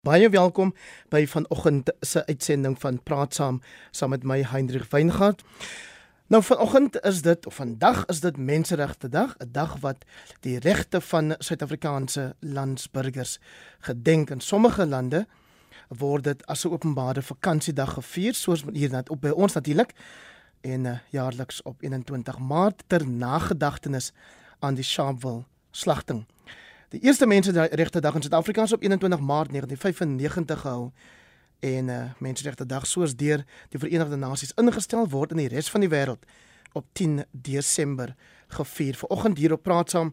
Baie welkom by vanoggend se uitsending van Praat saam saam met my Hendrik Weingart. Nou vanoggend is dit of vandag is dit Menseregte Dag, 'n dag wat die regte van Suid-Afrikaanse landsburgers gedenk in sommige lande word dit as 'n openbare vakansiedag gevier soos hier net op by ons natuurlik en uh, jaarliks op 21 Maart ter nagedagtenis aan die Sharpeville slagting. Die eerste menseregte dag in Suid-Afrika is op 21 Maart 1995 gehou en uh, menseregte dag soos deur die Verenigde Nasies ingestel word in die res van die wêreld op 10 Desember gevier. Vanoggend hier op praat saam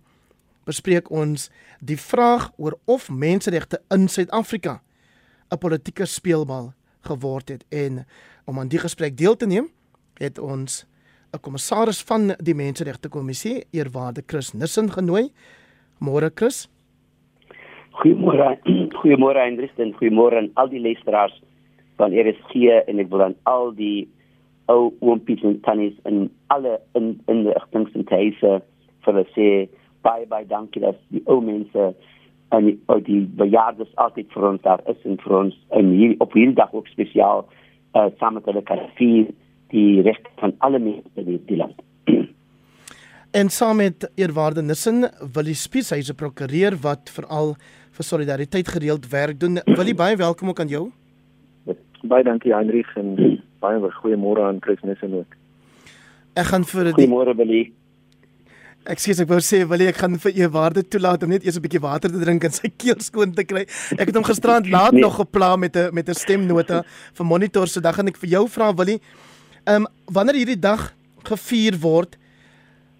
bespreek ons die vraag oor of menseregte in Suid-Afrika 'n politieke speelbal geword het en om aan die gesprek deel te neem, het ons 'n kommissaris van die Menseregte Kommissie, eerwaarde Chris Nissen genooi. Môre Chris. Goeiemôre. Goeiemôre Hendrik en goeiemôre aan al die luisteraars van RSG en ek wil aan al die ou oompies en tannies en alle in in die agtingsentuise vir hulle sê bye bye dankie dat die ou mense en die, die bejaardes altyd vir ons daar is en vir ons en hier op hierdie dag ook spesiaal uh, saam met hulle kan vier die reg van alle mense in die land. En saam met eerwaarde Nissen wil die Spies hyse prokureur wat veral vir solidariteit gereeld werk doen. Wil jy baie welkom ook aan jou? Baie dankie Heinrich en baie goeiemôre aan Chris Nissen ook. Ek gaan vir die Goeiemôre Willie. Ek sê ek wou sê Willie ek gaan vir eerwaarde toelaat om net eers 'n bietjie water te drink en sy keel skoon te kry. Ek het hom gisterand laat nee. nog gepla met 'n met 'n stemnota vir monitor se dag en ek vir jou vra Willie. Ehm um, wanneer hierdie dag gevier word,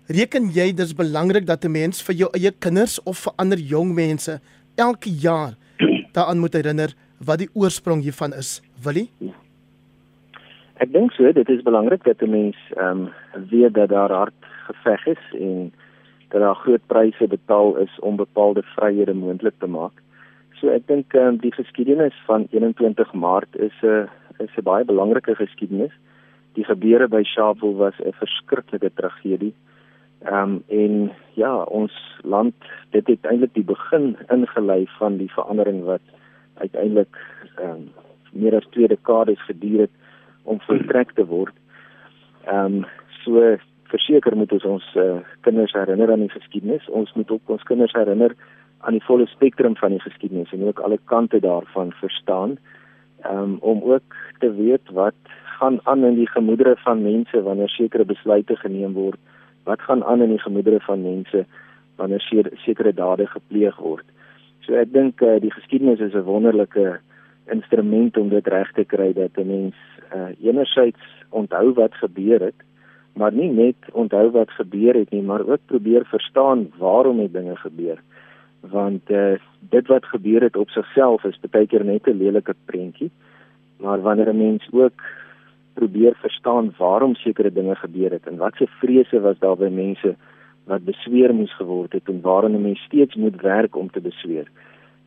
reken jy dis belangrik dat 'n mens vir jou eie kinders of vir ander jong mense elke jaar daaraan moet herinner wat die oorsprong hiervan is, Willie? Ek dink so, dit is belangrik dat 'n mens ehm um, weet dat daar hard geveg is en dat daar groot pryse betaal is om bepaalde vryhede moontlik te maak. So ek dink ehm um, die geskiedenis van 21 Maart is 'n uh, is 'n baie belangrike geskiedenis. Die gebeure by Sharpeville was 'n verskriklike tragedie. Ehm um, en ja, ons land dit het eintlik die begin ingelei van die verandering wat uiteindelik ehm um, meer as twee dekades geduur het om voltrek te word. Ehm um, so verseker moet ons ons uh, kinders herinner aan die geskiedenis. Ons moet ook ons kinders herinner aan die volle spektrum van die geskiedenis en ook alle kante daarvan verstaan. Ehm um, om ook te weet wat gaan aan in die gemoedere van mense wanneer sekere besluite geneem word wat gaan aan in die gemoedere van mense wanneer sekere dade gepleeg word. So ek dink uh, die geskiedenis is 'n wonderlike instrument om dit reg te kry dat 'n mens uh, enerzijds onthou wat gebeur het, maar nie net onthou wat gebeur het nie, maar ook probeer verstaan waarom het dinge gebeur. Want uh, dit wat gebeur het op sigself is baie keer net 'n lelike prentjie. Maar wanneer 'n mens ook probeer verstaan waarom sekere dinge gebeur het en wat se vrese was daar by mense wat besweer moes geword het en waarom 'n mens steeds moet werk om te besweer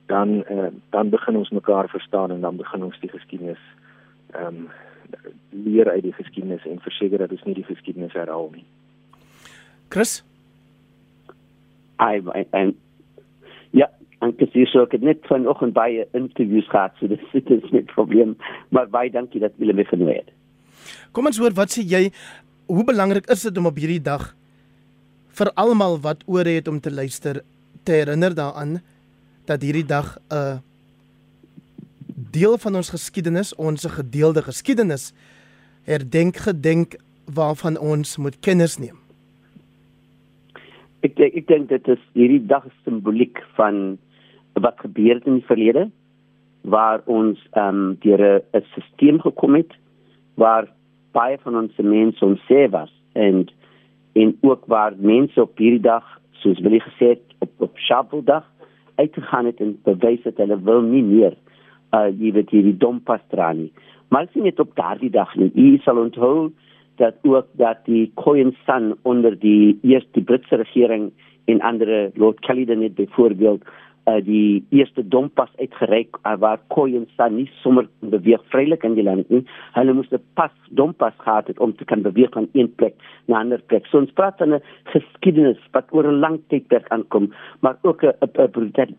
dan uh, dan begin ons mekaar verstaan en dan begin ons die geskiedenis ehm um, leer uit die geskiedenis en verseker dat ons nie die geskiedenis herhaal nie. Chris I en ja, ek sê so ek het net vanoggend baie interviews gehad so dit is nie 'n probleem maar baie dankie dat julle my genooi het. Kom ons hoor wat sê jy hoe belangrik is dit om op hierdie dag vir almal wat oor het om te luister te herinner daaraan dat hierdie dag 'n deel van ons geskiedenis, ons gedeelde geskiedenis herdenk gedenk waarvan ons moet kennis neem. Ek denk, ek dink dit is hierdie dag simboliek van wat gebeur het in die verlede waar ons ehm um, deur 'n stelsel gekom het waar baie van ons mense ons sê was en en ook waar mense op hierdie dag soos wil jy gesê het, op op Shabbatdag uitgegaan het en bewys het hulle wil nie meer uh jy weet hierdie dompastrani maar sien dit op daardie dag nie. U sal onthou dat ook dat die Khoisan son onder die eerste Britse regering en ander Lord Caledon het byvoorbeeld uh, die eerste dompas uitgereik uh, waar koei en staan nie sommer beweeg vrylik in die land nie. Hulle moes 'n pas dompas gehad het om te kan beweeg van een plek na 'n ander plek. So ons praat van 'n geskiedenis wat oor 'n lang tydperk aankom, maar ook 'n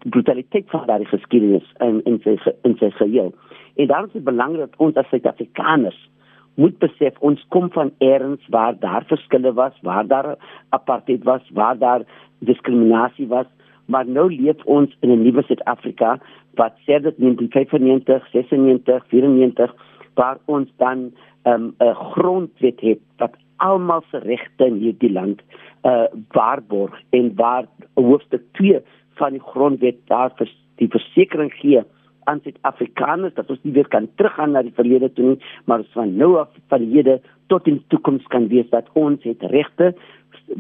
brutaliteit van daardie geskiedenis in in sy in sy geheel. En daarom is dit belangrik dat ons as Suid-Afrikaners moet besef ons kom van eers waar daar verskille was, waar daar apartheid was, waar daar diskriminasie was maar nou leef ons in 'n nuwe Suid-Afrika wat sedert 1995, 96, 94 waar ons dan 'n um, grondwet het wat almal se regte in hierdie land uh waarborg en waar hoofstuk 2 van die grondwet daar vir die versekering gee aan Suid-Afrikaners dat ons nie weer kan teruggaan na die verlede toe nie, maar van nou af van die hede tot in die toekoms kan wees dat ons het regte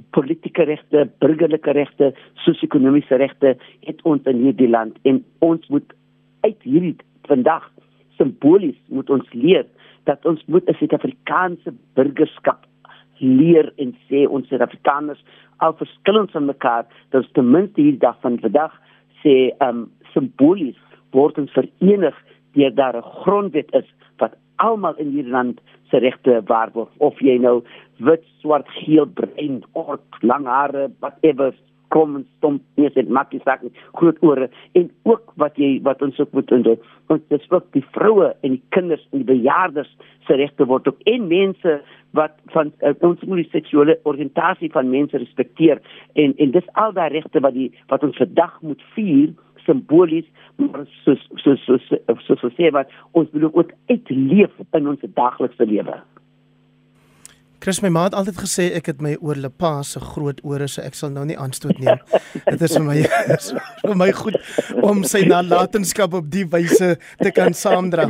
politieke regte, burgerlike regte, sosio-ekonomiese regte het ons in hierdie land. En ons moet uit hierdie vandag simbolies moet ons leer dat ons moet 'n Suid-Afrikaanse burgerskap leer en sê ons Suid-Afrikaners al verskillend van mekaar dat ten minste hierdie dag van vandag sê um simbolies word ons verenig deur daar 'n grondwet is wat almal in hierdie land se regte waarborg. Of jy nou wit, swart, geel, bruin, kort, lang hare, whatever kom en stomp nie se makkie sak groot ore. En ook wat jy wat ons ook moet doen ons dis ook die vroue en die kinders en die bejaardes se regte word ook. En mense wat van uh, ons moet die seksuele oriëntasie van mense respekteer. En en dis al daai regte wat die wat ons vandag moet vier simbolies maar so so so so so so sê wat ons wil ook uitleef in ons daglikse lewe. Chris my ma het altyd gesê ek het my oor Lepa se groot ore so ek sal nou nie aanstoot neem. Dit is vir my is vir my goed om sy nalatenskap op die wyse te kan saamdra.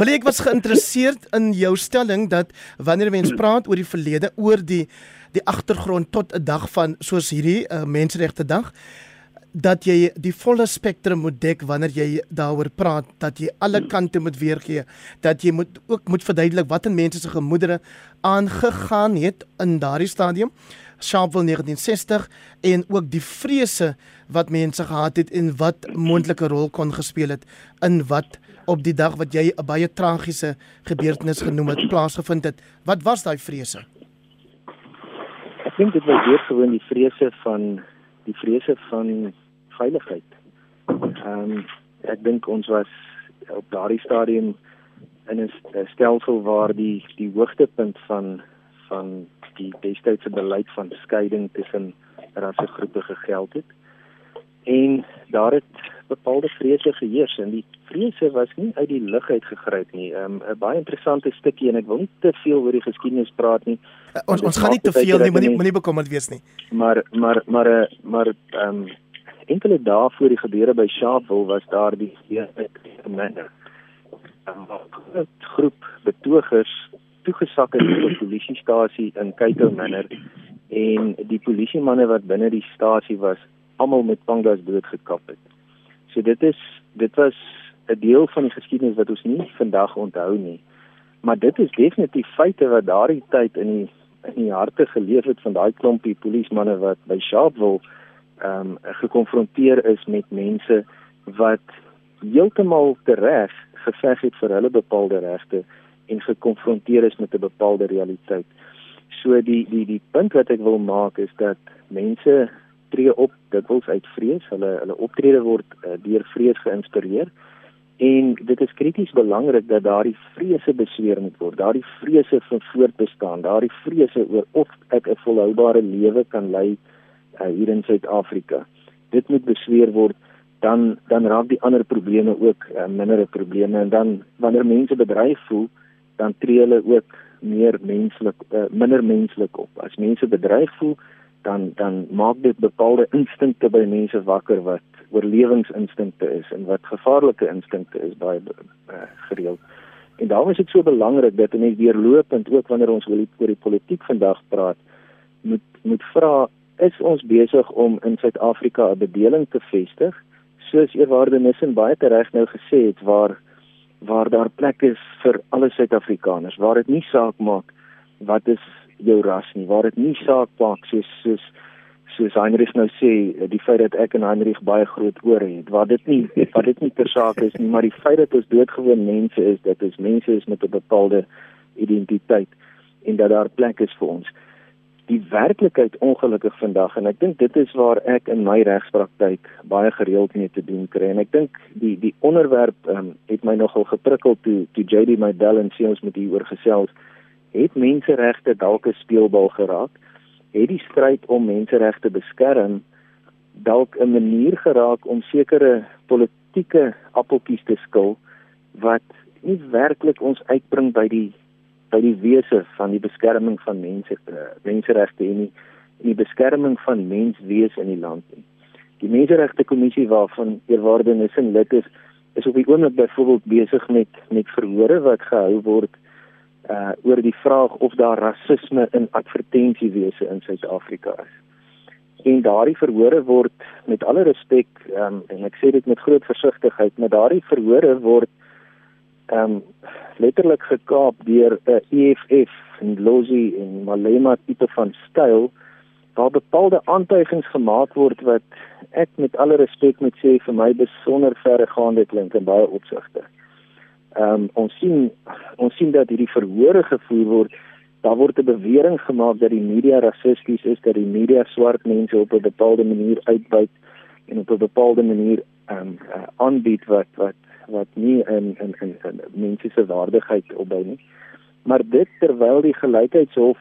Wil ek was geïnteresseerd in jou stelling dat wanneer mense praat oor die verlede oor die die agtergrond tot 'n dag van soos hierdie uh, menseregte dag dat jy die volle spektrum moet dek wanneer jy daaroor praat dat jy alle kante moet weergee dat jy moet ook moet verduidelik wat in mense se gemoedere aangegaan het in daardie stadium Sharpeville 1960 en ook die vrese wat mense gehad het en wat moontlike rol kon gespeel het in wat op die dag wat jy 'n baie tragiese gebeurtenis genoem het plaasgevind het. Wat was daai vrese? Ek dink dit was weer gewoon die vrese van die vrese van veiligheid. Ehm um, ek dink ons was op daardie stadium in 'n stelsel waar die die hoogtepunt van van die destydse beleid van skeiding tussen rassegroepe gegeld het. En daar het bepaalde vrese geheers en die vrese was nie uit die lug uit gegryp nie. Ehm, 'n um, baie interessante stukkie en ek wil nie te veel oor die geskiedenis praat nie. Uh, ons ons gaan nie te veel nie, moenie moenie bekommerd wees nie. Maar maar maar eh, maar ehm um, enkele dae voor die gebeure by Sharpeville was daar die gemeente 'n groep betogers toegesak in die polisiestasie in Kaito Manor en die polisiemanne wat binne die stasie was almal met pangas doodgekap het. So dit is dit was 'n deel van die geskiedenis wat ons nie vandag onthou nie. Maar dit is definitief feite wat daardie tyd in die in die harte geleef het van daai klompie polismanne wat by Sharpeville ehm um, gekonfronteer is met mense wat heeltemal tereg geveg het vir hulle bepaalde regte en gekonfronteer is met 'n bepaalde realiteit. So die die die punt wat ek wil maak is dat mense tree op dikwels uit vrees, hulle hulle optrede word uh, deur vrees geïnspireer en dit is krities belangrik dat daardie vrese besweer moet word. Daardie vrese vir voortbestaan, daardie vrese oor of ek 'n volhoubare lewe kan lei uh, hier in Suid-Afrika. Dit moet besweer word dan dan raak die ander probleme ook uh, minder probleme en dan wanneer mense bedreig voel dan tree hulle ook meer menslik uh, minder menslik op. As mense bedreig voel dan dan maak dit bepaalde instinkte by mense wakker wat oorlewingsinstinkte is en wat gevaarlike instinkte is baie uh, gereeld. En daarom is dit so belangrik dat mense deurlopend ook wanneer ons oor die, die politiek vandag praat moet moet vra is ons besig om in Suid-Afrika 'n bedeling te vestig soos eerwaarde Nissen baie tereg nou gesê het waar waar daar plek is vir alle Suid-Afrikaners waar dit nie saak maak wat is jou ras nie waar dit nie saak maak soos soos soos Heinrich nou sê, die feit dat ek en Heinrich baie groot ore het, wat dit nie wat dit nie ter saake is nie, maar die feit dat ons doodgewoon mense is, dat ons mense is met 'n bepaalde identiteit en dat daar plek is vir ons. Die werklikheid ongelukkig vandag en ek dink dit is waar ek in my regspraktyk baie gereeld mee te doen kry en ek dink die die onderwerp um, het my nogal geprikkel toe toe JD my bel en sê ons moet hieroor gesels. Het menseregte dalk 'n speelbal geraak? het die stryd om menseregte beskerm dalk 'n manier geraak om sekere politieke appeltjies te skil wat nie werklik ons uitbring by die by die wese van die beskerming van mense eh, menseregte en die, die beskerming van menswees in die land nie. Die menseregte kommissie waarvan eerwaarde Nissen lid is, is op die oomblik byvoorbeeld besig met met verhore wat gehou word uh oor die vraag of daar rasisme in advertensiewese in Suid-Afrika is. En daardie verhore word met alle respek um, en ek sê dit met groot versigtigheid, maar daardie verhore word um letterlik gekaap deur 'n EFF en Lozi en Malema tipe van styl waar bepaalde aantuigings gemaak word wat ek met alle respek moet sê vir my besonder verregaande klink in baie opsigte. Ehm um, ons sien ons sien dat hierdie verhore gevoer word. Daar word 'n bewering gemaak dat die media rassisties is, dat die media swart mense op 'n bepaalde manier uitbuit en op 'n bepaalde manier ehm um, uh, aanbied wat wat wat nie in in in, in mense se waardigheid opbou nie. Maar dit terwyl die gelykheidshof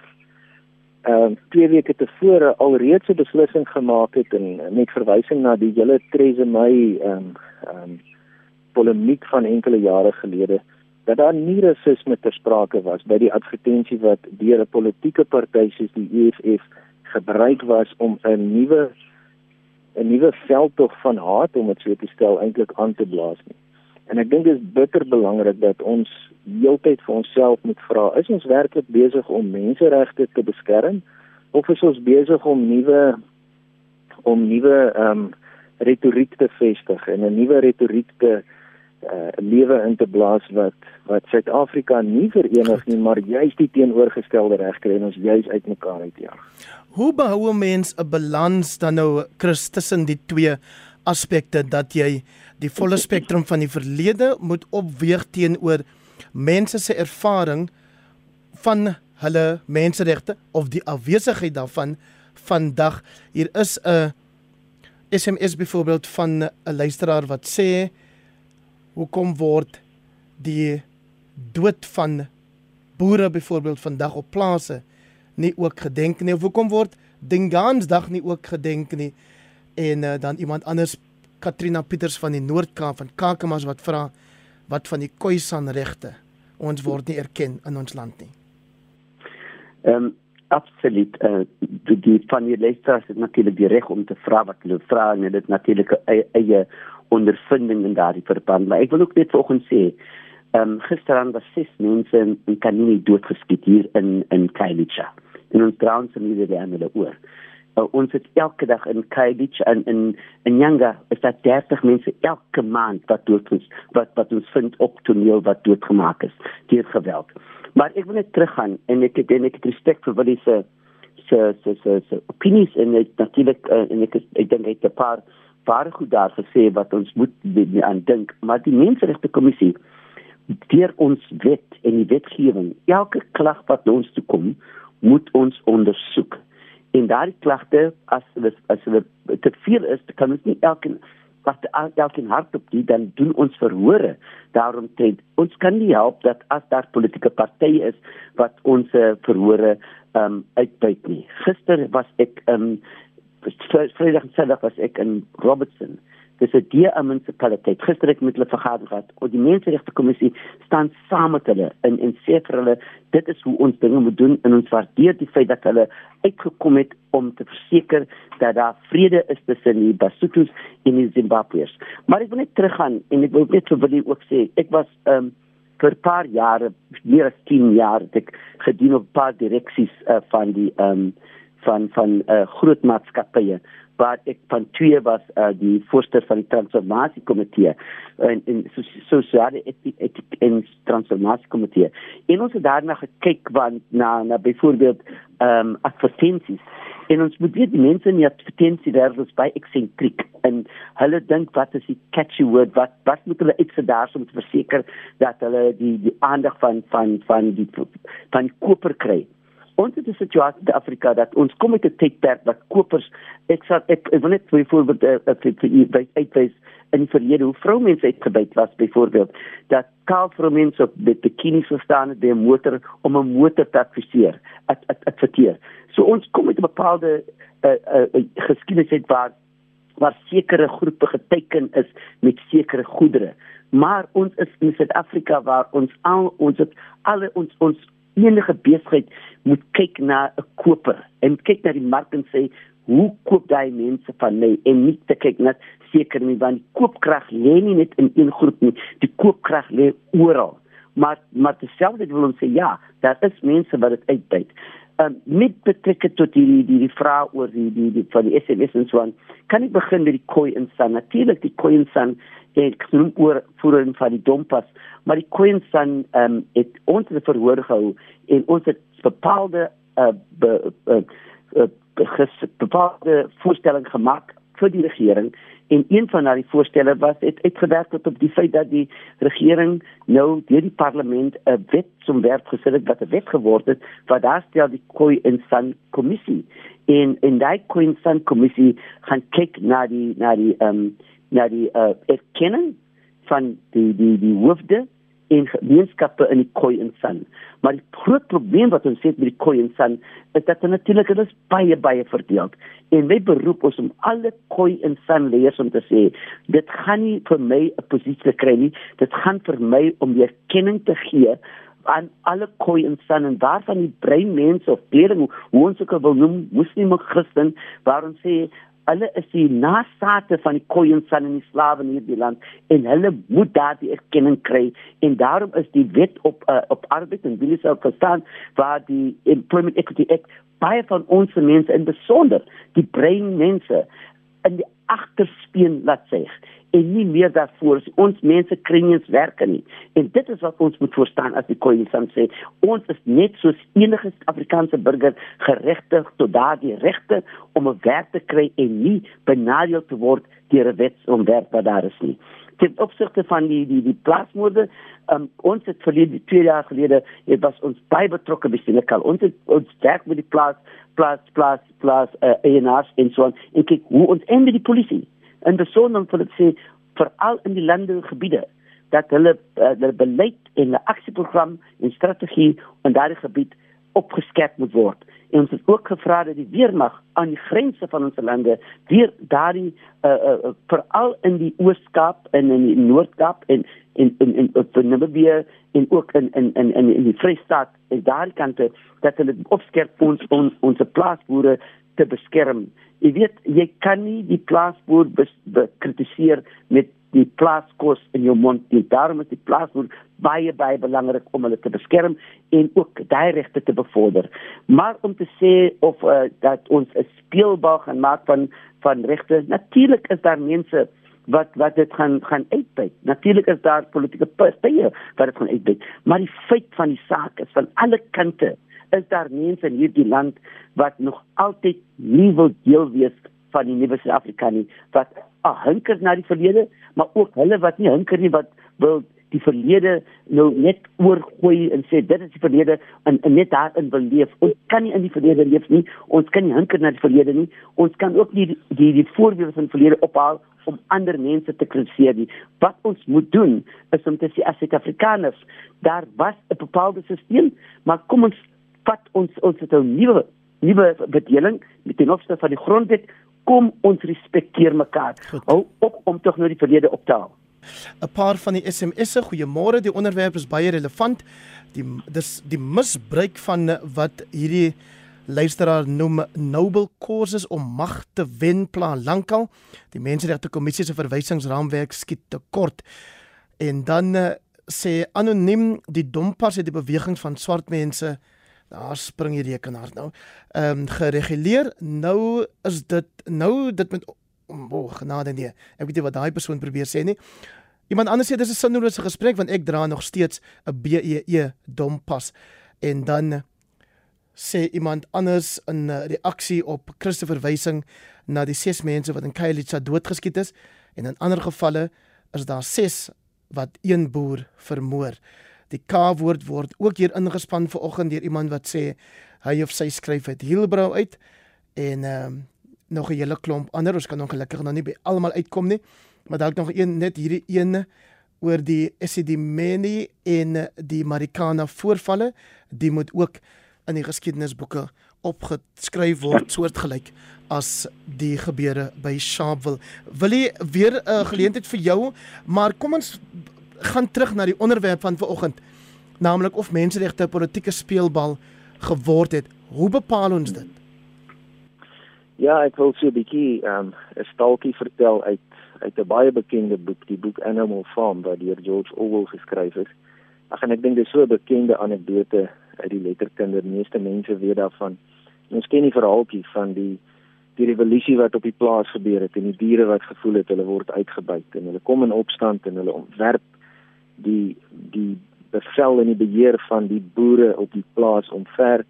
ehm um, twee weke tevore alreeds 'n beslissing gemaak het en met verwysing na die hele Theresa May ehm um, ehm um, polemiek van enkele jare gelede dat daar nie rasisme ter sprake was by die advertensie wat deur 'n politieke party soos die EFF gebruik was om 'n nuwe 'n nuwe veldtog van haat om dit so te stel eintlik aan te blaas nie. En ek dink dit is bitter belangrik dat ons heeltyd vir onsself moet vra, is ons werklik besig om menseregte te beskerm of is ons besig om nuwe om nuwe ehm um, retoriek te vestig en 'n nuwe retoriek te uh, lewe in te blaas wat wat Suid-Afrika nie verenig nie, maar juist die teenoorgestelde reg kry en ons juist uitmekaar uitjaag. Hoe behou 'n mens 'n balans dan nou Christus tussen die twee aspekte dat jy die volle spektrum van die verlede moet opweeg teenoor mense se ervaring van hulle menseregte of die afwesigheid daarvan vandag. Hier is 'n SMS byvoorbeeld van 'n luisteraar wat sê hoekom word die dood van boere byvoorbeeld vandag op plase nie ook gedenk nie? Of hoekom word Dingansdag nie ook gedenk nie en uh, dan iemand anders Katrina Pieters van die Noord-Kaap van Kakamas wat vra wat van die Khoisan regte ons word nie erken in ons land nie. Ehm um, absoluut eh uh, die, die van die leerders het natuurlik die reg om te vra wat hulle vra en dit natuurlik eie, eie ondervinding in daardie verband. Maar ek wil ook net vanoggend sê, ehm um, gisteraan was ses mense in, in Kanini doodgeskiet hier in in Kailicha. En ons trouens en hierdie aan hulle oor. Uh, ons het elke dag in Kailicha en in in Yanga is daar 30 mense elke maand wat dood is, wat wat ons vind op toneel wat doodgemaak is deur geweld. Maar ek wil net teruggaan en ek het en ek het respek vir wat sê se se se se opinies en natuurlik uh, en ek ek dink hy het 'n paar baie goed daar gesê wat ons moet aan dink, maar die menseregte kommissie deur ons wet en die wetgewing, elke klag wat ons toe kom, moet ons ondersoek. En daardie klagte as dit as dit te veel is, kan ons nie elke wat elke hart op die dan doen ons verhore. Daarom sê ons kan nie help dat as daar politieke partye is wat ons verhore ehm um, uitbuit nie. Gister was ek ehm um, Vrydag en Saterdag was ek in Robertson. Dis 'n DA munisipaliteit. Gister het ek met hulle vergader gehad. En die menseregte kommissie staan saam met hulle in en sê vir hulle dit is hoe ons dinge moet doen en ons waardeer die feit dat hulle uitgekom het om te verseker dat daar vrede is tussen die Basutos en die Zimbabweërs. Maar ek wil net teruggaan en ek wil net vir julle ook sê ek was um, vir 'n paar jare, meer as 10 jaar, ek gedien op 'n paar direksies uh, van die um, van van uh, groot maatskappye waar ek van twee was uh, die voorsteur van die transformasiekomitee en en sosiale etiek en transformasiekomitee. En ons het daarna gekyk want na na byvoorbeeld ehm um, advertensies En ons moet weet die mense in die advertensiewêreld is baie eksentriek en hulle dink wat is die catchy word wat wat moet hulle iets daar om te verseker dat hulle die die aandag van van van die van koper kry. Ons het 'n situasie in Afrika dat ons kom met 'n tydperk wat kopers ek sê ek, ek wil net byvoorbeeld uh, vir u uitwys in die verlede hoe vroumense uitgebuit was byvoorbeeld dat kaal vroumense op die bikinis gestaan het by 'n motor om 'n motor te adviseer at at adverteer. So ons kom met 'n bepaalde uh, uh, geskiedenis waar waar sekere groepe geteken is met sekere goedere. Maar ons is in Suid-Afrika waar ons al ons het alle ons ons enige besigheid moet kyk na 'n koper en kyk na die mark en sê hoe koop daai mense van my? En nie te kyk net seker nie want koopkrag lê nie net in een groep nie die koopkrag lê oral. Maar maar dieselfde wil ons sê ja daar is mense wat dit uitbuit um, met betrekking tot die die die vraag oor die die, die van die SMS en so aan kan ek begin met die koi insan natuurlik die koi insan ek sien oor voering van die dompas maar die koi insan um, het ons het verhoor gehou en ons het bepaalde uh, be, uh, uh, bepaalde voorstelling gemaak vir die regering en een van daardie voorstelle was het uitgewerk tot op die feit dat die regering nou deur die parlement 'n wet som werk gesit het wat 'n wet geword het wat daar stel die Koi en San kommissie. En en daai Koi en San kommissie gaan kyk na die na die ehm um, na die uh, erkenning van die die die hoofde en gemeenskappe in die Khoi en San. Maar die groot probleem wat ons het met die Khoi en San is dat natuurlik hulle is baie baie verdeel. En my beroep is om alle Khoi en San leiers om te sê, dit gaan nie vir my 'n posisie kry nie. Dit gaan vir my om die erkenning te gee aan alle Khoi en San en waarvan die brein mense of leerders hoe ons ook al wil noem, moslim of Christen, waar ons sê hulle is die nasate van die koeien van die slawe in hierdie land en hulle moet daardie erkenning kry. En daarom is die wet op uh, op arbeid en wil self verstaan waar die employment equity act baie van ons mense in besonder die brein mense in die agterspeen laat sê en nie meer daarvoor ons mense kry nie eens werk nie. En dit is wat ons moet verstaan as die koalisie sê ons is net soos enige Afrikaanse burger geregtig tot daardie regte om 'n werk te kry en nie benadeel te word deur 'n wetsontwerp wat daar is nie. Ten opsigte van die die die plaasmoorde, um, ons het verlede 2 jaar gelede het was ons baie betrokke by Senekal. Ons het ons werk met die plaas plaas plaas plaas uh, ENAS en so on. En kyk hoe ons en die polisie in besonder vir dit sê veral in die landelike gebiede dat hulle uh, hulle beleid en 'n aksieprogram en strategie in daardie gebied opgeskerp moet word. En ons het ook gevra dat die weermag aan die grense van ons lande weer daardie uh, uh, veral in die Oos-Kaap en in die Noord-Kaap en in in in op Namibië en ook in in in in, in die Vrystaat en daardie kante dat hulle opskerp ons ons ons plaasboere te beskerm. Jy weet jy kan nie die plaasboer bekritiseer met die plaaskos in jou mond nie. Daarom is die plaasboer baie baie belangrik om hulle te beskerm en ook daai regte te bevorder. Maar om te sê of uh, dat ons 'n speelbal gaan maak van van regte natuurlik is daar mense wat wat dit gaan gaan uitbuit. Natuurlik is daar politieke partye wat dit gaan uitbuit. Maar die feit van die saak is van alle kante is daar mense in hierdie land wat nog altyd nie wil deel wees van die nuwe Suid-Afrika nie, wat hunker na die verlede, maar ook hulle wat nie hunker nie wat wil die verlede nou net oorgooi en sê dit is die verlede en, en net daarin wil leef. Ons kan nie in die verlede leef nie. Ons kan nie hunker na die verlede nie. Ons kan ook nie die die, die voorbeelde van die verlede ophaal om ander mense te kritiseer nie. Wat ons moet doen is om te sê as Suid-Afrikaners, daar was 'n bepaalde stelsel, maar kom ons vat ons ons het 'n nuwe nuwe bedeling met die opstel van die grondwet kom ons respekteer mekaar. Hou op om tog nou die verlede op te haal. 'n Paar van die SMS'e, goeiemôre, die onderwerp is baie relevant. Die dis die misbruik van wat hierdie luisteraar noem noble causes om mag te wen plan lankal. Die menseregte kommissie se verwysingsraamwerk skiet te kort. En dan uh, sê anoniem die dompas het die beweging van swart mense Daar spring die rekenaar nou. Ehm um, gereguleer. Nou is dit nou dit met oh, genade nee. Ek weet nie wat daai persoon probeer sê nie. Iemand anders sê dis 'n sinnelose gesprek want ek dra nog steeds 'n BEE dompas en dan sê iemand anders in uh, reaksie op Christoffel verwysing na die ses mense wat in Khayelitsha doodgeskiet is en in ander gevalle is daar ses wat een boer vermoor. Die K-woord word ook hier ingespan vanoggend deur iemand wat sê hy of sy skryf uit Hielbrau uit en ehm um, nog 'n hele klomp ander. Ons kan ongelukkig nog nie by almal uitkom nie, maar dalk nog een net hierdie ene oor die Esidimeni en die Marikana voorvalle. Die moet ook in die geskiedenisboeke opgeskryf word soortgelyk as die gebeure by Sharpeville. Wil jy weer 'n uh, geleentheid vir jou, maar kom ons gaan terug na die onderwerp van vanoggend, naamlik of menseregte 'n politieke speelbal geword het. Hoe bepaal ons dit? Ja, ek wil so 'n bietjie ehm, 'n um, staaltjie vertel uit uit 'n baie bekende boek, die boek Animal Farm wat deur George Orwell geskryf is. Ag en ek dink dit is so 'n bekende anekdote uit die letterkunde. Die meeste mense weet daarvan. Ons ken die verhaaltjie van die die revolusie wat op die plaas gebeur het en die diere wat gevoel het hulle word uitgebuit en hulle kom in opstand en hulle ontwerp die die bevel en die beheer van die boere op die plaas omver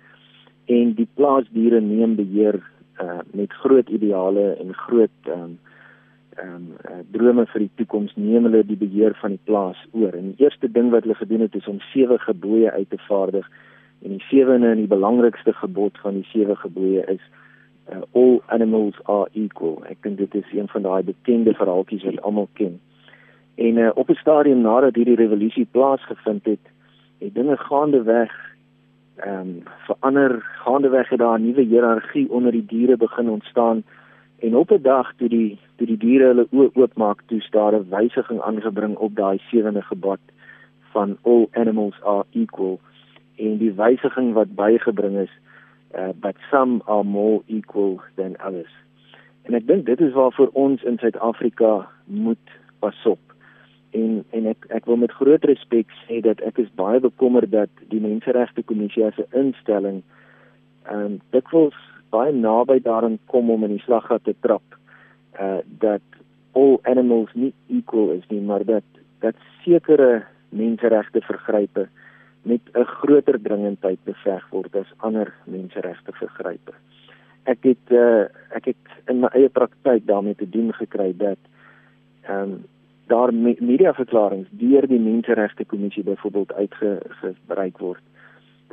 en die plaasdiere neem beheer uh, met groot ideale en groot um, um, uh, drome vir die toekoms neem hulle die beheer van die plaas oor. En die eerste ding wat hulle gedoen het is om sewe gebooie uit te vaardig En die sewende en die belangrikste gebod van die sewe gebooie is uh, all animals are equal. Ek dink dit is een van daai bekende verhaaltjies wat almal ken. En uh, op 'n stadium nadat hierdie revolusie plaasgevind het, het dinge gaande weg ehm um, verander. Gaande weg het daar 'n nuwe hiërargie onder die diere begin ontstaan. En op 'n dag toe die toe die diere hulle oë oopmaak, toe staar 'n wysiging aangebring op daai sewende gebod van all animals are equal en die wysiging wat bygebring is uh but some are more equal than others. En ek dink dit is waarvoor ons in Suid-Afrika moet pasop. En en ek ek wil met groot respek sê dat ek is baie bekommerd dat die Menseregte Kommissie as 'n instelling um dikwels baie naby daaraan kom om in die slaggat te trap uh dat all animals nie equal is nie, maar dat dat sekere menseregte vergrype met 'n groter dringendheid beveg word as ander menseregte vergrype. Ek het uh, ek het in my eie praktyk daarmee te doen gekry dat ehm um, daar me mediaverklaringe deur die menseregte kommissie byvoorbeeld uitgebreek word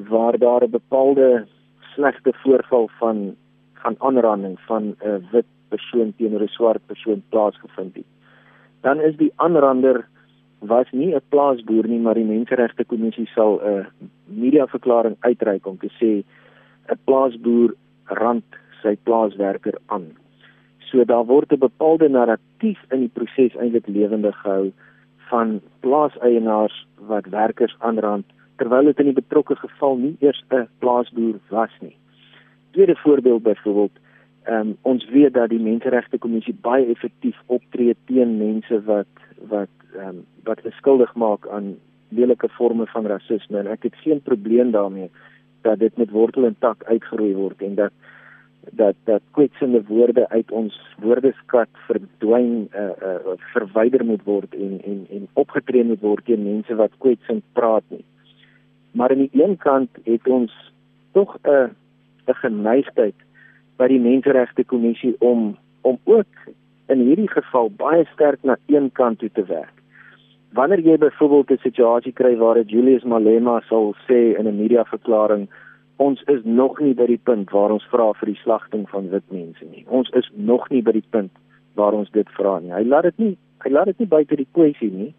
waar daar 'n bepaalde slegte voorval van van aanranding van 'n wit persoon teenoor 'n swart persoon plaasgevind het. Dan is die aanrander was nie 'n plaasboer nie, maar die Menseregte Kommissie sal 'n mediaverklaring uitreik om te sê 'n plaasboer rand sy plaaswerker aan. So daar word 'n bepaalde narratief in die proses eintlik lewendig gehou van plaaseienaars wat werkers aanrand terwyl dit in die betrokke geval nie eers 'n plaasboer was nie. Tweede voorbeeld byvoorbeeld, um, ons weet dat die Menseregte Kommissie baie effektief optree teen mense wat wat ehm um, wat beskuldig maak aan lelike forme van rasisme en ek het geen probleem daarmee dat dit met wortel en tak uitgeroei word en dat dat dat kwetsende woorde uit ons woordeskat verdwyn uh, uh, verwyder moet word en en en opgetree moet word teen mense wat kwetsend praat nie. Maar aan die een kant het ons tog 'n 'n geneigtheid by die menseregte kommissie om om ook in hierdie geval baie sterk na een kant toe te werk wanneer jy byvoorbeeld 'n situasie kry waar dit Julius Malema sal sê in 'n mediaverklaring ons is nog nie by die punt waar ons vra vir die slagting van wit mense nie. Ons is nog nie by die punt waar ons dit vra nie. Hy laat dit nie hy laat dit nie buite die kwessie nie.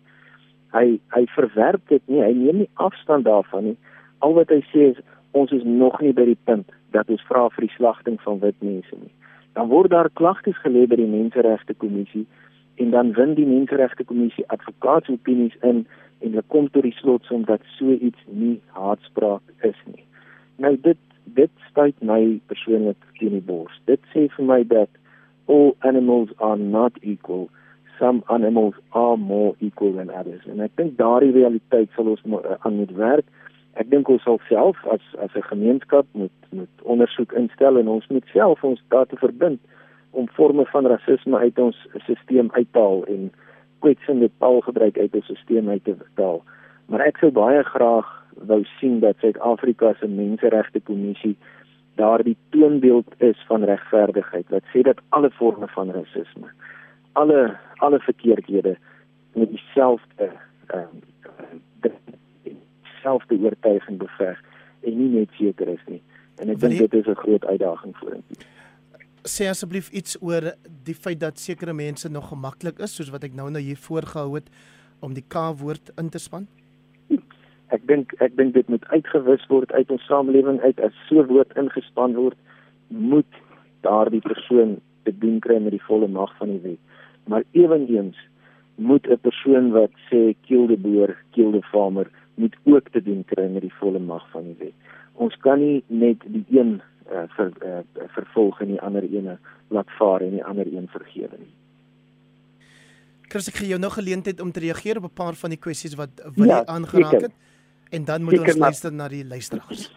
Hy hy verwerp dit nie. Hy neem nie afstand daarvan nie. Al wat hy sê is ons is nog nie by die punt dat ons vra vir die slagting van wit mense nie. Dan word daar klagtes gelê by die Menseregte Kommissie en dan win die menseregte kommissie advokaatsopinies in en hulle kom tot die slotsom dat so iets nie haatspraak is nie. Nou dit dit stuit my persoonlik teen die bors. Dit sê vir my dat all animals are not equal. Some animals are more equal than others. En ek dink daardie realiteit sal ons uh, aan moet werk. Ek dink ons sal self as as 'n gemeenskap moet moet ondersoek instel en ons moet self ons data verbind om forme van rasisme uit ons stelsel uit te haal en kwetsende taalgebruik uit ons stelsel uit te haal. Maar ek sou baie graag wou sien dat Suid-Afrika se menseregte kommissie daardie toonbeeld is van regverdigheid wat sê dat alle forme van rasisme, alle alle verkeerdhede met dieselfde ehm uh, dieselfde oortuiging beveg en nie net seker is nie. En ek dink dit is 'n groot uitdaging vir ons. Sê asseblief iets oor die feit dat sekere mense nog gemaklik is soos wat ek nou nou hier voorgehou het om die K-woord in te span? Ek dink ek dink dit moet uitgewis word uit ons samelewing uit as so woord ingespan word moet daardie persoon te doen kry met die volle mag van die wet. Maar eweneens moet 'n persoon wat sê kill the boer, kill the farmer moet ook te doen kry met die volle mag van die wet. Ons kan nie net die een uh, ver, uh, vervolg en die ander ene laat vaar en die ander een vergewe nie. Chris ek gee jou nog geleentheid om te reageer op 'n paar van die kwessies wat wil ja, aangeraak het en dan moet seker, ons luister na die luisteraars.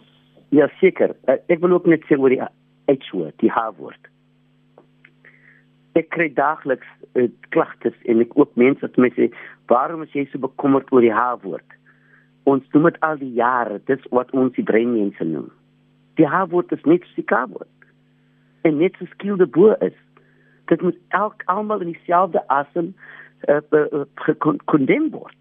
Ja seker. Uh, ek wil ook net sê oor die H-woord, die H-woord. Ek kry daagliks uh, klagtes en ek ook mense wat my sê, "Waarom is jy so bekommerd oor die H-woord?" Ons doen dit al die jare, dit is wat ons die breinmense noem. Die H-woord is net die K-woord. En net so skilde boer is. Dit moet elk almal in dieselfde asem uh, uh, gekondem word.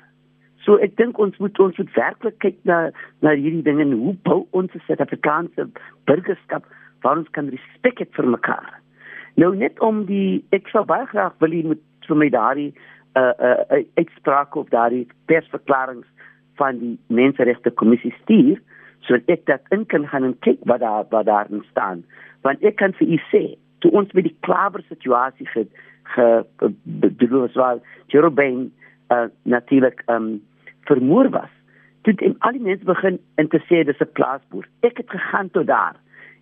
So ek dink ons moet ons moet werklik kyk na na hierdie dinge en hoe bou ons 'n Suid-Afrikaanse burgerskap waar ons kan respek het vir mekaar. Nou net om die ek sou baie graag wil hê moet vir my daardie uh uh uitspraak of daardie persverklaringe van die menseregte kommissie stuur sodat ek dit in kan gaan en kyk wat daar wat daar staan. Want ek kan vir u sê, toe ons met die klawer situasie ge bedoel was waar Jerobein uh, natuurlik um vermoor was. Toe en al die mense begin in te sê dis 'n plaasboer. Ek het gegaan tot daar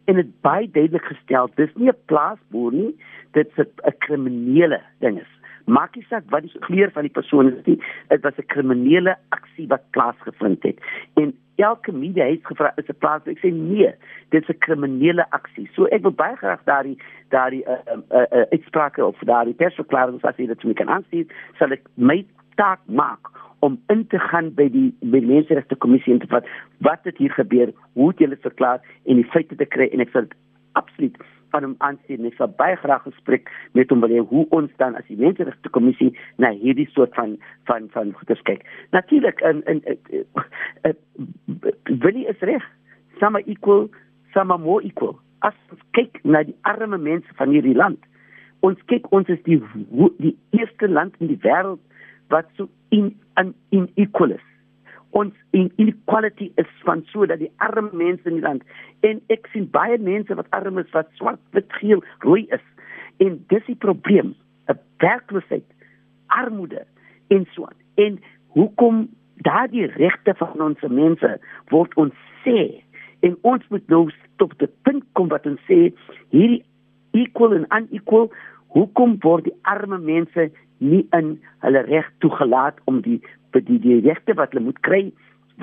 en dit baie duidelik gestel, dis nie 'n plaasboer nie, dit's 'n kriminele ding is. Maak nie saak wat die kleur van die persoon is nie, dit was 'n kriminele aksie wat plaasgevind het. En elke media het gevra is 'n plaas ek sê nee dit is 'n kriminele aksie so ek wil baie graag daardie daardie uh, uh, uh, uh, uitsprake of daardie persverklaring as jy dit moet kan aansien sal ek my taak maak om in te gaan by die by die menseregte kommissie en te vat wat het hier gebeur hoe het julle verklaar en die feite te kry en ek sal absoluut van hom aansien. Ek sal baie graag gespreek met hom oor hoe ons dan as die menseregte kommissie na hierdie soort van van van goeders kyk. Natuurlik in in Willie is reg. Some are equal, some are more equal. As ons kyk na die arme mense van hierdie land. Ons kyk ons is die die eerste land in die wêreld wat so in in in equal is. Ons inequality is van so dat die arme mense in die land en ek sien baie mense wat arm is wat swart, wit, geel, rooi is. En dis die probleem 'n werkloosheid armoede en so aan. En hoekom daardie regte van ons mense word ons sê en ons moet nou tot die punt kom wat ons sê hierdie equal en unequal hoekom word die arme mense nie in hulle reg toegelaat om die die die regte wat hulle moet kry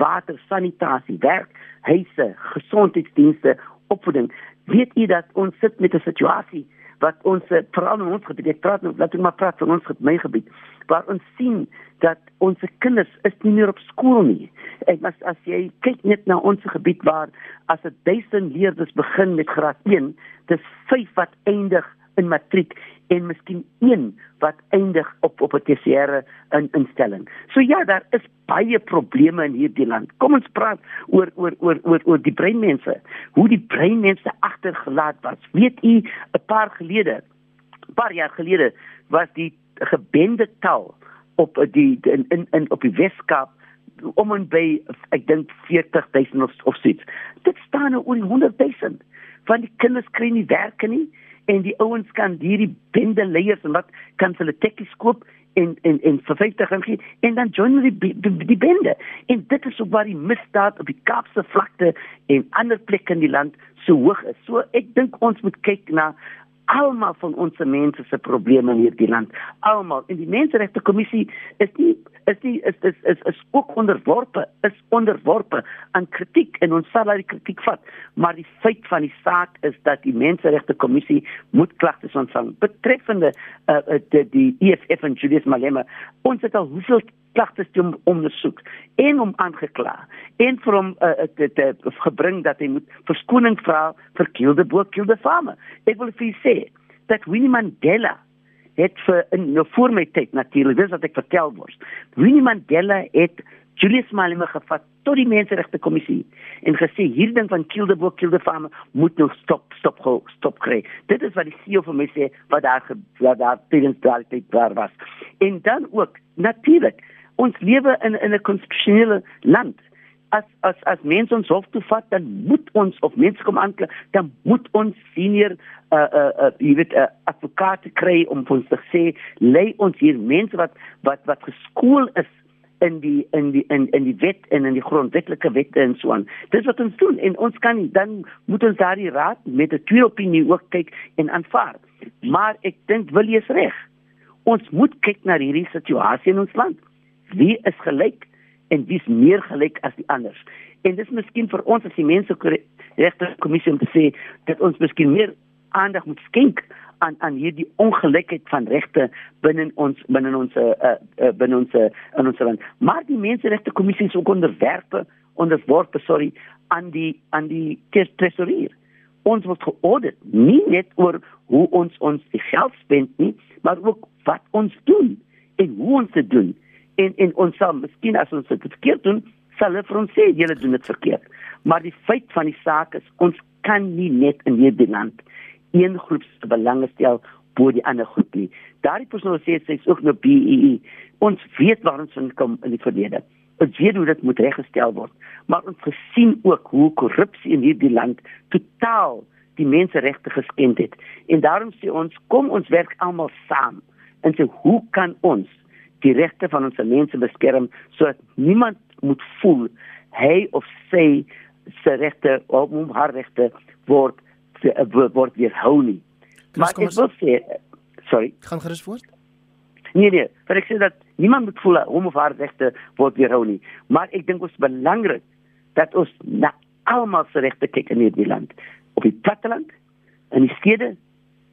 water sanitasie werk huise gesondheidsdienste opvoeding. Weet u dat ons sit met 'n situasie wat ons veral in ons gebied ek praat nou laat ek maar praat van ons my gebied waar ons sien dat ons kinders is nie meer op skool nie. Ek as as jy kyk net na ons gebied waar as 'n duisend leerders begin met graad 1 dis 5 wat eindig in matriek en miskien een wat eindig op op 'n tersiêre in, instelling. So ja, daar is baie probleme in hierdie land. Kom ons praat oor oor oor oor oor die breinmense. Hoe die breinmense agtergelaat was. Weet u 'n paar gelede, 'n paar jaar gelede was die gebende taal op die in in, in op die Weskaap om en by ek dink 40000 of of so iets. Dit staan nou oor 100000 van die kinders kry nie werk nie en die ouens kan hierdie bende leiers en wat kan hulle tekkies koop en en en vir 50 rand gee en dan join die, die die bende en dit is ook waar die misdaad op die Kaapse vlakte en ander plekke in die land so hoog is. So ek dink ons moet kyk na almal van ons mense se probleme in hierdie land. Almal. En die menseregte kommissie is nie is nie is is is, is ook onderworpe, is onderworpe aan kritiek en ons sal daai kritiek vat. Maar die feit van die saak is dat die menseregte kommissie moet klagtes ontvang betreffende uh, die, die EFF en Julius Malema. Ons het al hoeveel klagtes te ondersoek en om aangekla en vir hom uh, te, te gebring dat hy moet verskoning vra vir Kilde Boekilde Farmer. Ek wil vir sê dat Winnie Mandela het vir in nou voor my tyd natuurlik dis wat ek vertel word. Winnie Mandela het Julius Malema gevat tot die menseregte kommissie en gesê hierdie ding van Kilde Boekilde Farmer moet nou stop stop stop kry. Dit is wat die CEO vir my sê wat daar wat daar tydens daardie tyd daar was. En dan ook natuurlik ons lewe in in 'n konstitusionele land. As as as mense ons hof toe vat, dan moet ons of mense kom aan, dan moet ons senior uh uh, jy weet uh, advokate kry om ons te sê lê ons hier mense wat wat wat geskool is in die in die in in die wet en in die grondwetlike wette en so aan. Dis wat ons doen en ons kan dan moet ons daardie raad met 'n twee opinie ook kyk en aanvaar. Maar ek dink wil jy is reg. Ons moet kyk na hierdie situasie in ons land wie is gelyk en wie is meer gelyk as die ander. En dis miskien vir ons as die mense regte kommissie om te sê dat ons miskien meer aandag moet skenk aan aan hierdie ongelykheid van regte binne ons binne ons uh, uh, binne ons uh, in ons land. Maar die menseregte kommissie is ook onderwerpe onderworpe sorry aan die aan die tesourier. Ons word geaudit nie net oor hoe ons ons geld spend nie, maar ook wat ons doen en hoe ons dit doen en en ons sal miskien as ons dit verkeerd doen, sal hulle vir ons sê julle doen dit verkeerd. Maar die feit van die saak is ons kan nie net in hierdie land een groep se belange stel bo die ander groep nie. Daardie persoon sê sy is ook nou BEE. Ons weet waar ons kom in die verlede. Ons weet hoe dit moet reggestel word, maar ons gesien ook hoe korrupsie in hierdie land totaal die menseregte geskend het. En daarom sê ons kom ons werk almal saam en sê hoe kan ons die regte van ons mense beskerm sodat niemand moet voel hy of sy se regte of hom haar regte word word weerhou nie. Maar ek wil sê sorry, gaan gerus voort. Nee nee, vir ek sê dat niemand moet voel hom of haar regte word weerhou nie, maar ek dink ons belangrik dat ons na almal se regte kyk in hierdie land, op die platteland, in die stede,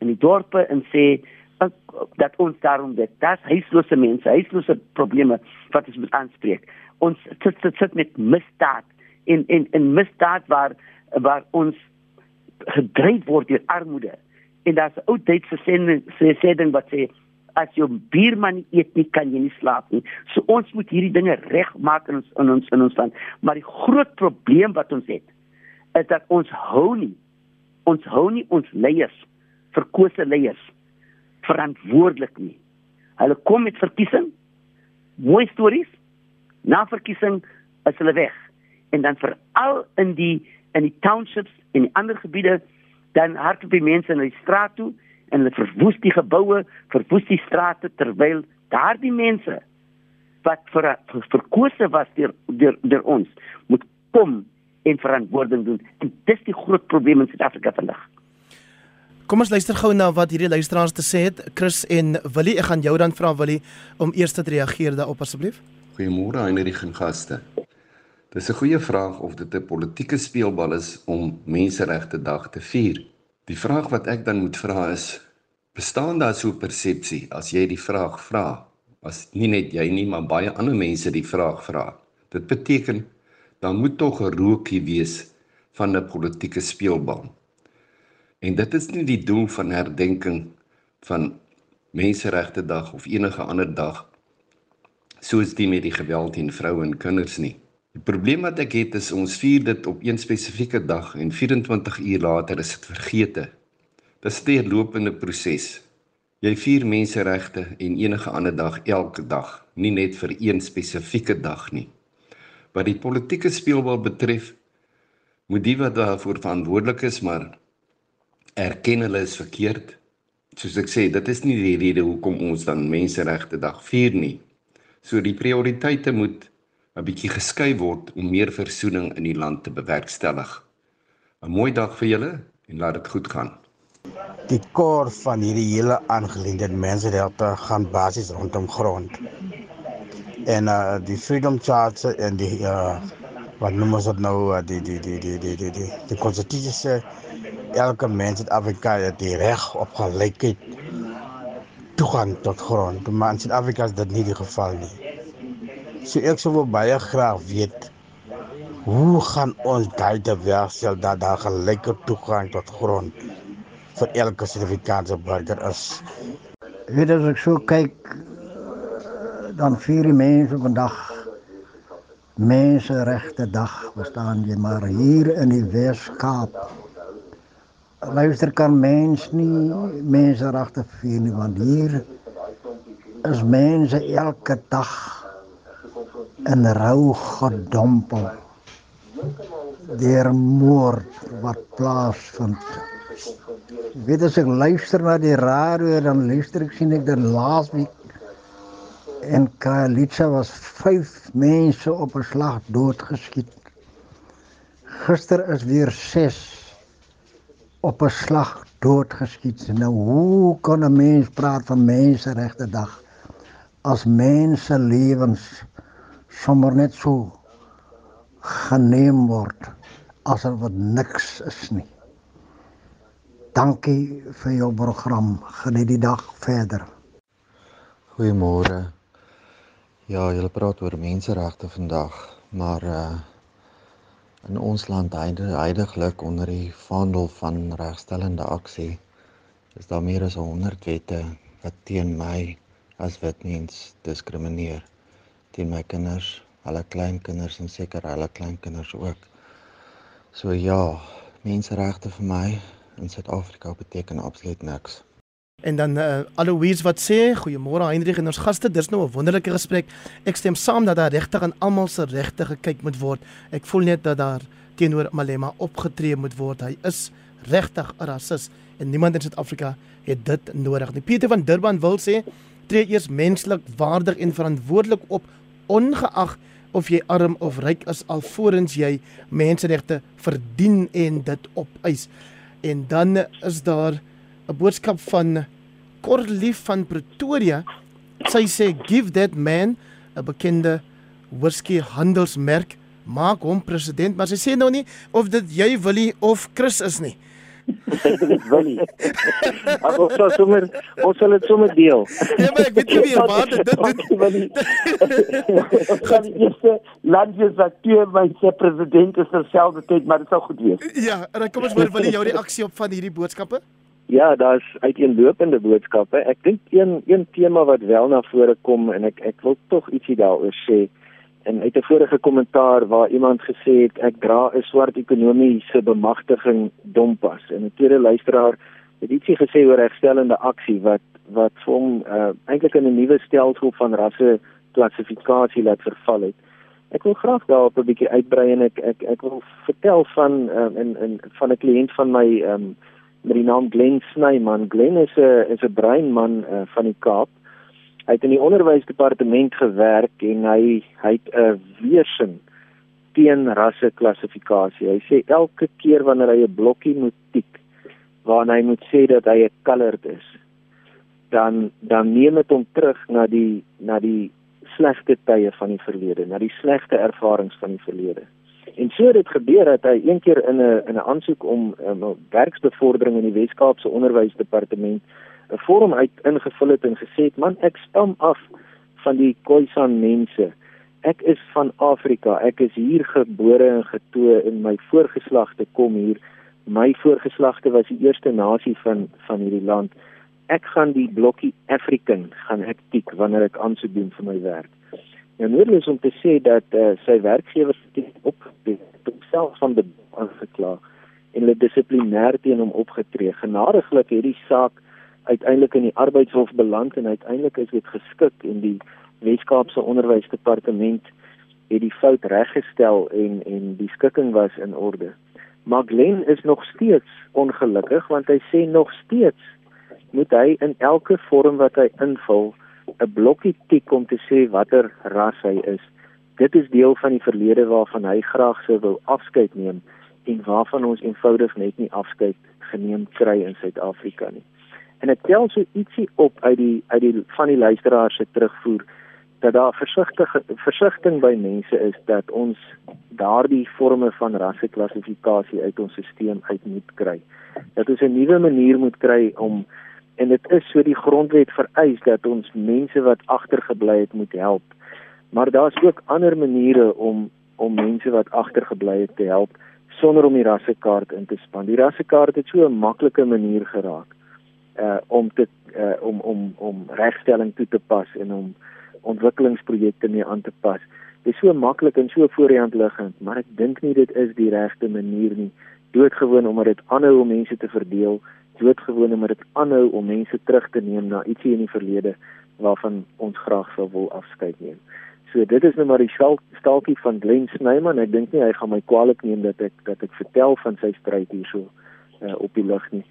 in die dorpe en sê dat ons daarom dit dat huislose mense, huislose probleme wat ons moet aanspreek. Ons sit sit, sit met misdaad en en en misdaad waar waar ons gedryf word deur armoede. En daar's 'n ou Duitse sê ding wat sê as jou buurman eet nie kan jy nie slaap nie. So ons moet hierdie dinge regmaak in ons in ons in ons land. Maar die groot probleem wat ons het is dat ons hou nie ons hou nie ons leiers verkose leiers verantwoordelik nie. Hulle kom met verkiesing, mooi stories, na verkiesing is hulle weg. En dan veral in die in die townships en die ander gebiede dan hardloop die mense na die straat toe en hulle verwoes die geboue, verwoes die strate terwyl daardie mense wat vir, vir verkose was deur deur deur ons moet kom en verantwoording doen. En dis die groot probleem in Suid-Afrika vandag. Kom ons luister gou na wat hierdie luisteraars te sê het. Chris en Willie, ek gaan jou dan vra Willie om eers te reageer daarop asseblief. Goeiemôre aan hierdie gaste. Dis 'n goeie vraag of dit 'n politieke speelbal is om Menseregte Dag te vier. Die vraag wat ek dan moet vra is: bestaan daar so 'n persepsie as jy die vraag vra? As nie net jy nie, maar baie ander mense die vraag vra. Dit beteken dan moet tog 'n rookie wees van 'n politieke speelbal. En dit is nie die doel van herdenking van Menseregte Dag of enige ander dag soos die met die geweld teen vroue en kinders nie. Die probleem wat ek het is ons vier dit op een spesifieke dag en 24 uur later is dit vergete. Dit is 'n deurlopende proses. Jy vier menseregte en enige ander dag elke dag, nie net vir een spesifieke dag nie. Wat die politieke speelbal betref, moet die wat daarvoor verantwoordelik is, maar erken hulle is verkeerd. Soos ek sê, dit is nie die rede hoekom ons dan menseregte dag vier nie. So die prioriteite moet 'n bietjie geskuif word om meer versoening in die land te bewerkstellig. 'n Mooi dag vir julle en laat dit goed gaan. Die kor van hierdie hele aangeleentheid menseregte gaan basies rondom grond. En uh die Freedom Charter en die uh wat noem ons dit nou uh, die die die die die die die, die konstitusie sê elke mens in Afrika het die reg op gelykheid toegang tot grond. Maar in Suid-Afrika is dit nie die geval nie. So ek sou baie graag weet hoe gaan ons daai te weerstel dat daar gelyke toegang tot grond vir elke Suid-Afrikaanse burger is. Weet as ek so kyk dan vier die mense vandag menseregte dag bestaan jy maar hier in die Wes-Kaap luister kan mens nie menseregte vier nie want hier is mense elke dag in rou gedompel deur moord wat plaasvind weet as ek luister na die radio dan luister ek sien ek dat laasweek en Kalitsa was 5 mense op 'n slag doodgeskiet. Gister is weer 6 op 'n slag doodgeskiet. Nou hoe kan 'n mens praat van menseregte dag as mense lewens sommer net so geneem word asof wat niks is nie. Dankie vir jou program. Geniet die dag verder. Goeiemôre. Ja, julle praat oor menseregte vandag, maar uh in ons land heidaglik onder die vaandel van regstellende aksie is daar meer as 100 wette wat teen my as wit mens diskrimineer. Teen my kinders, hulle kleinkinders en seker hulle kleinkinders ook. So ja, menseregte vir my in Suid-Afrika beteken absoluut niks. En dan uh, Aloise wat sê, goeiemôre Hendrik en ons gaste, dis nou 'n wonderlike gesprek. Ek stem saam dat daar regtig aan almal se regte gekyk moet word. Ek voel net dat daar teenoor Malema opgetree moet word. Hy is regtig 'n rasis en niemand in Suid-Afrika het dit nodig nie. Pieter van Durban wil sê, tree eers menslik, waardig en verantwoordelik op ongeag of jy arm of ryk is alvorens jy menseregte verdien en dit opeis. En dan is daar 'n boodskap van Korlief van Pretoria. Sy sê give that man 'n bekende whisky handelsmerk maak hom president, maar sy sê nou nie of dit jy Willie of Chris is nie. dit wil nie. Ag ons sal sommer ons sal dit sommer deel. Ja, maar ek weet nie wie wat dit dit wil nie. Gaan die eerste landjie wat twee my se president is terselfde tyd, maar dit sal goed wees. Ja, en dan kom ons hoor Willie jou reaksie op van hierdie boodskappe. Ja, daar's uiteenlopende boodskappe. Ek dink een een tema wat wel na vore kom en ek ek wil tog ietsie daaroor sê. En uit 'n vorige kommentaar waar iemand gesê het ek dra 'n swart ekonomiese bemagtiging dompas. En 'n tweede luisteraar het ietsie gesê oor herstellende aksie wat wat hom uh, eintlik in 'n nuwe stelsel van rasse klassifikasie laat verval het. Ek wil graag daarop 'n bietjie uitbrei en ek ek ek wil vertel van uh, in in van 'n kliënt van my um, met die naam Glenn Snyman. Glenn is 'n is 'n breinman uh, van die Kaap. Hy het in die onderwysdepartement gewerk en hy hy het 'n weersin teen rasse klassifikasie. Hy sê elke keer wanneer hy 'n blokkie moet tik waarna hy moet sê dat hy 'n colored is, dan dan neem dit hom terug na die na die slegte tye van die verlede, na die slegte ervarings van die verlede. En so het dit gebeur dat hy een keer in 'n in 'n aansoek om 'n um, werksbevordering in die Wes-Kaapse Onderwysdepartement 'n vorm uit ingevul het en gesê het: "Man, ek stam af van die Khoisan mense. Ek is van Afrika. Ek is hier gebore en getoe en my voorgeslagte kom hier. My voorgeslagte was die eerste nasie van van hierdie land. Ek gaan die blokkie African gaan ek tik wanneer ek aansoek doen vir my werk." Nou nodig is om te sê dat uh, sy werkgewer het opgetree, homself van die aangekla en hulle dissiplinêr teen hom opgetree. Genadiglik het die saak uiteindelik in die arbeidshof beland en uiteindelik is dit geskik en die Weskaapse onderwysdepartement het die fout reggestel en en die skikking was in orde. Maar Glen is nog steeds ongelukkig want hy sê nog steeds moet hy in elke vorm wat hy invul 'n blokkie tik om te sê watter ras hy is. Dit is deel van die verlede waarvan hy graag sou wil afskeid neem en waarvan ons eenvoudig net nie afskeid geneem kry in Suid-Afrika nie. En ek tel so ietsie op uit die uit die van die luisteraars se terugvoer dat daar versigtige versigtiging by mense is dat ons daardie forme van rasseklassifikasie uit ons stelsel uit moet kry. Dat ons 'n nuwe manier moet kry om en dit is so die grondwet vereis dat ons mense wat agtergebly het moet help Maar daar's ook ander maniere om om mense wat agtergebly het te help sonder om die rassekaart in te span. Die rassekaart het so 'n maklike manier geraak uh om te uh om om om regstelling toe te pas en om ontwikkelingsprojekte mee aan te pas. Dit is so maklik en so voor die hand liggend, maar ek dink nie dit is die regte manier nie. Doodgewoon omdat dit aanhou om mense te verdeel, doodgewoon omdat dit aanhou om mense terug te neem na ietsie in die verlede waarvan ons graag sou wil afskeid neem. So dit is nou maar die staaltjie van Glenn Snyman. Ek dink nie hy gaan my kwaliek neem dat ek dat ek vertel van sy stryd hierso uh, op die lug nie.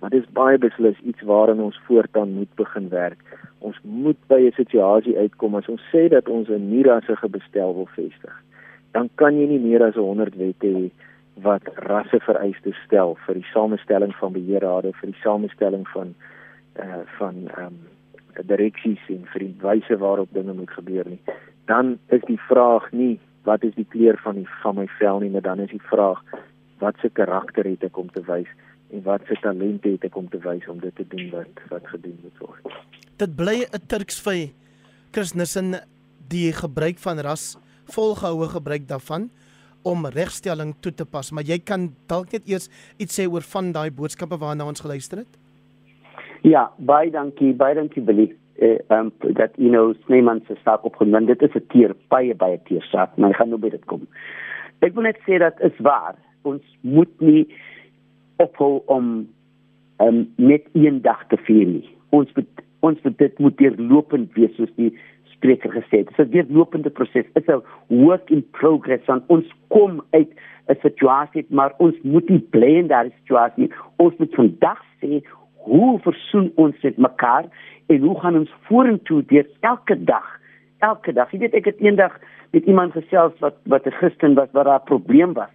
Maar dis baie beslis iets waaraan ons voortaan moet begin werk. Ons moet by 'n situasie uitkom as ons sê dat ons 'n nie-rassige bestel wil vestig. Dan kan jy nie meer as 100 wette hê wat rassevereistes stel vir die samestelling van beheerrade, vir die samestelling van eh uh, van ehm um, direksies en vir die wyse waarop dinge moet gebeur nie dan is die vraag nie wat is die kleur van die van my vel nie, maar dan is die vraag wat se karakter het ek om te wys en wat se talente het ek om te wys om dit te doen wat wat gedoen moet word. Dit bly 'n Turksvy Christenissen die gebruik van ras volgehoue gebruik daarvan om regstelling toe te pas, maar jy kan dalk net eers iets sê oor van daai boodskappe waarna ons geluister het. Ja, baie dankie, baie dankie Billy. Uh, um dat you know Snyman se saak opgeneem dit is 'n teer baie baie teer saak maar ek gaan nou by dit kom. Ek wil net sê dat is waar ons moet nie ophou om um net een dag te vier nie. Ons moet ons moet dit moet deurlopend wees soos die spreker gesê het. Dit is 'n deurlopende proses. Dit is 'n work in progress van ons kom uit 'n situasie maar ons moet nie bly in daardie situasie ons moet vandag sê hoe versoen ons met mekaar en hoe gaan ons vorentoe deur elke dag elke dag. Jy weet ek het eendag met iemand gesels wat wat 'n Christen was wat daar 'n probleem was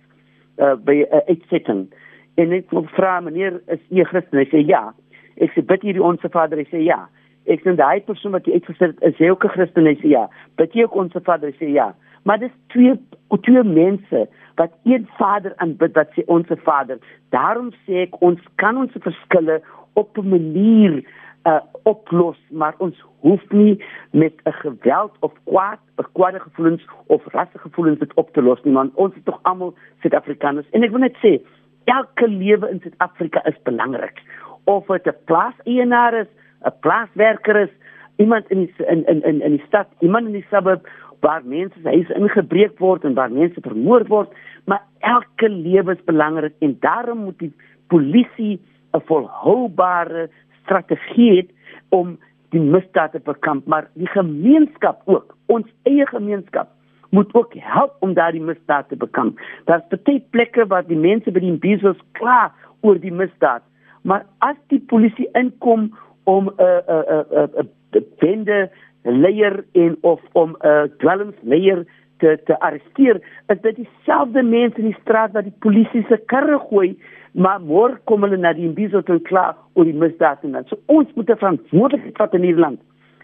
uh, by 'n uh, uitsetting. En ek vra meneer is jy Christen? Hy sê ja. Ek sê bid hierdie onsse Vader. Hy sê ja ek sê daai persoon wat jy uitgesit het is hy ook 'n Christen? Hy sê ja. Bid jy ook onsse Vader? Hy sê ja. Maar dis twee twee mense wat een Vader aanbid wat sê onsse Vader. Daarom sê ek ons kan ons verskille op 'n manier uh, oplos, maar ons hoef nie met 'n geweld of kwaad, kwaade gevoelens of rassegevoelens dit op te los nie, want ons is tog almal Suid-Afrikaners. En ek wil net sê, elke lewe in Suid-Afrika is belangrik. Of dit 'n plaaseienaar is, 'n plaaswerker is, iemand in die, in in in in die stad, iemand in die suburb waar mense se huise ingebreek word en waar mense vermoor word, maar elke lewe is belangrik en daarom moet die polisie 'n volhoubare strategie het om die misdaad te bekamp, maar die gemeenskap ook, ons eie gemeenskap moet ook help om daardie misdaad te bekamp. Daar's baie plekke waar die mense by die besos klaar oor die misdaad, maar as die polisie inkom om 'n 'n 'n 'n bende leier en of om 'n dwelmsleier te te arresteer, is dit dieselfde mense in die straat wat die polisie se karre gooi maar môre kom hulle na die imbizo toe klaar oor die misdaad en dan so ons moet 'n verantwoordelikheid vat in hierdie land.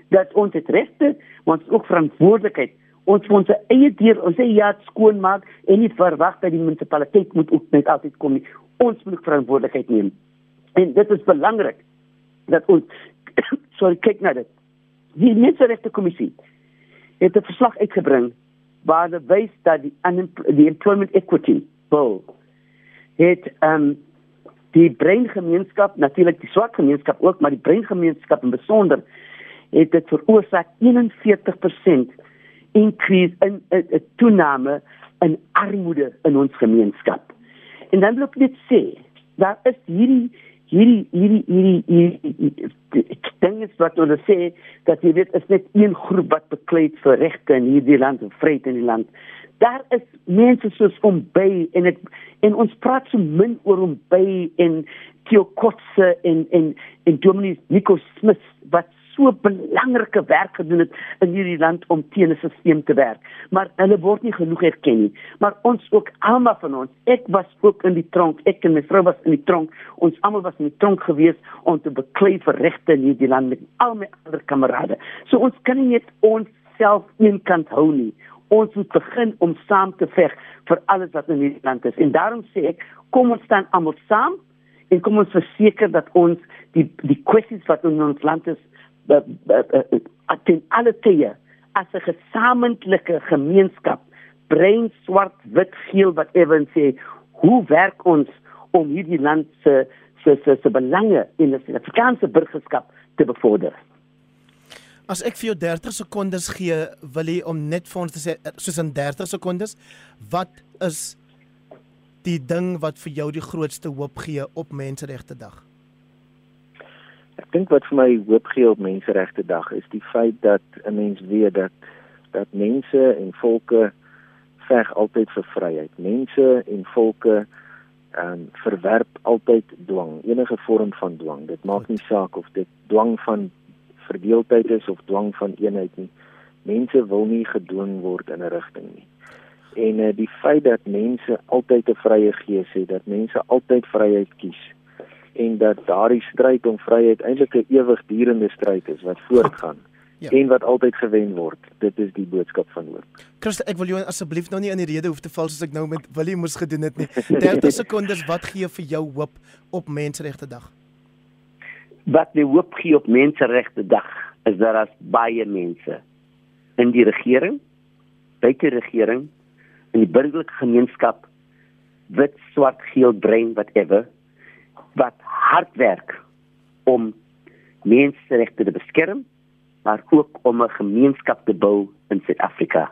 Dat ons het regte ons ook verantwoordelikheid. Ons moet ons eie deur ons sê ja skoon maak en nie verwag dat die munisipaliteit moet ook net altyd kom nie. Ons moet verantwoordelikheid neem. En dit is belangrik dat ons sorry kyk na dit die menseregte kommissie het 'n verslag uitgebring waar hulle wys dat die die employment equity bill het ehm um, die breingemeenskap natuurlik die swart gemeenskap ook maar die breingemeenskap in besonder het dit veroorsaak 41% increase in 'n toename in armoede in ons gemeenskap. En dan wil ek net sê, daar is hierdie hierdie hierdie hierdie hierdie dinge wat hulle sê dat jy weet is net een groep wat beklei vir regte in hierdie land en vryheid in die land. Daar is mense soos Ombey en ek en ons praat so min oor Ombey en Tiokotse en en en Dominic Nico Smith wat so belangrike werk gedoen het in hierdie land om teen 'n stelsel te werk. Maar hulle word nie genoeg erken nie. Maar ons ook almal van ons, ek was ook in die tronk, ek en my vrou was in die tronk. Ons almal was in die tronk gewees om te beklei vir regte in hierdie land met al my ander kamerade. So ons kan nie net ons self eenkant hou nie ons moet begin om saam te veg vir alles wat in hierdie land is. En daarom sê ek, kom ons staan almal saam en kom ons verseker dat ons die die kwessies wat in ons land is ten alle tye as 'n gesamentlike gemeenskap brein swart wit geel whatever en sê hoe werk ons om hierdie land se se se, se belange in die Suid-Afrikaanse burgerskap te bevorder. As ek vir jou 30 sekondes gee, wil jy om net vir ons te sê soos in 30 sekondes, wat is die ding wat vir jou die grootste hoop gee op Menseregte Dag? Dink wat vir my hoop gee op Menseregte Dag is die feit dat 'n mens weet dat dat mense en volke veg altyd vir vryheid. Mense en volke ehm um, verwerp altyd dwang, enige vorm van dwang. Dit maak nie saak of dit dwang van verdeeldheid is of dwang van eenheid nie. Mense wil nie gedwing word in 'n rigting nie. En uh, die feit dat mense altyd 'n vrye gees het, dat mense altyd vryheid kies en dat daardie stryd om vryheid eintlik 'n ewigdurende stryd is wat voortgaan ja. en wat altyd gewen word. Dit is die boodskap van hoop. Christa, ek wil jou asseblief nou nie in die rede hoef te val soos ek nou met Willie moes gedoen het nie. 30 sekondes, wat gee vir jou hoop op Menseregte Dag? Wat die hoop gee op Menseregte Dag is dat as baie mense in die regering, buite regering, in die burgerlike gemeenskap wit, swart, geel, bruin, whatever wat hard werk om menseregte te beskerm, maar ook om 'n gemeenskap te bou in Suid-Afrika.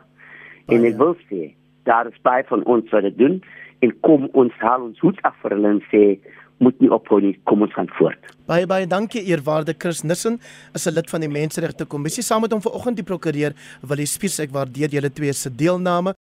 En ek wil sê, daar is baie van ons wat dit doen en kom ons haal ons hoed af vir hulle en sê moet nie ophou nie, kom ons gaan voort. Baie baie dankie eerwaarde Chris Nissen, is 'n lid van die Menseregte Kommissie saam met hom vanoggend die prokureur Willie Spies. Ek waardeer julle twee se deelname.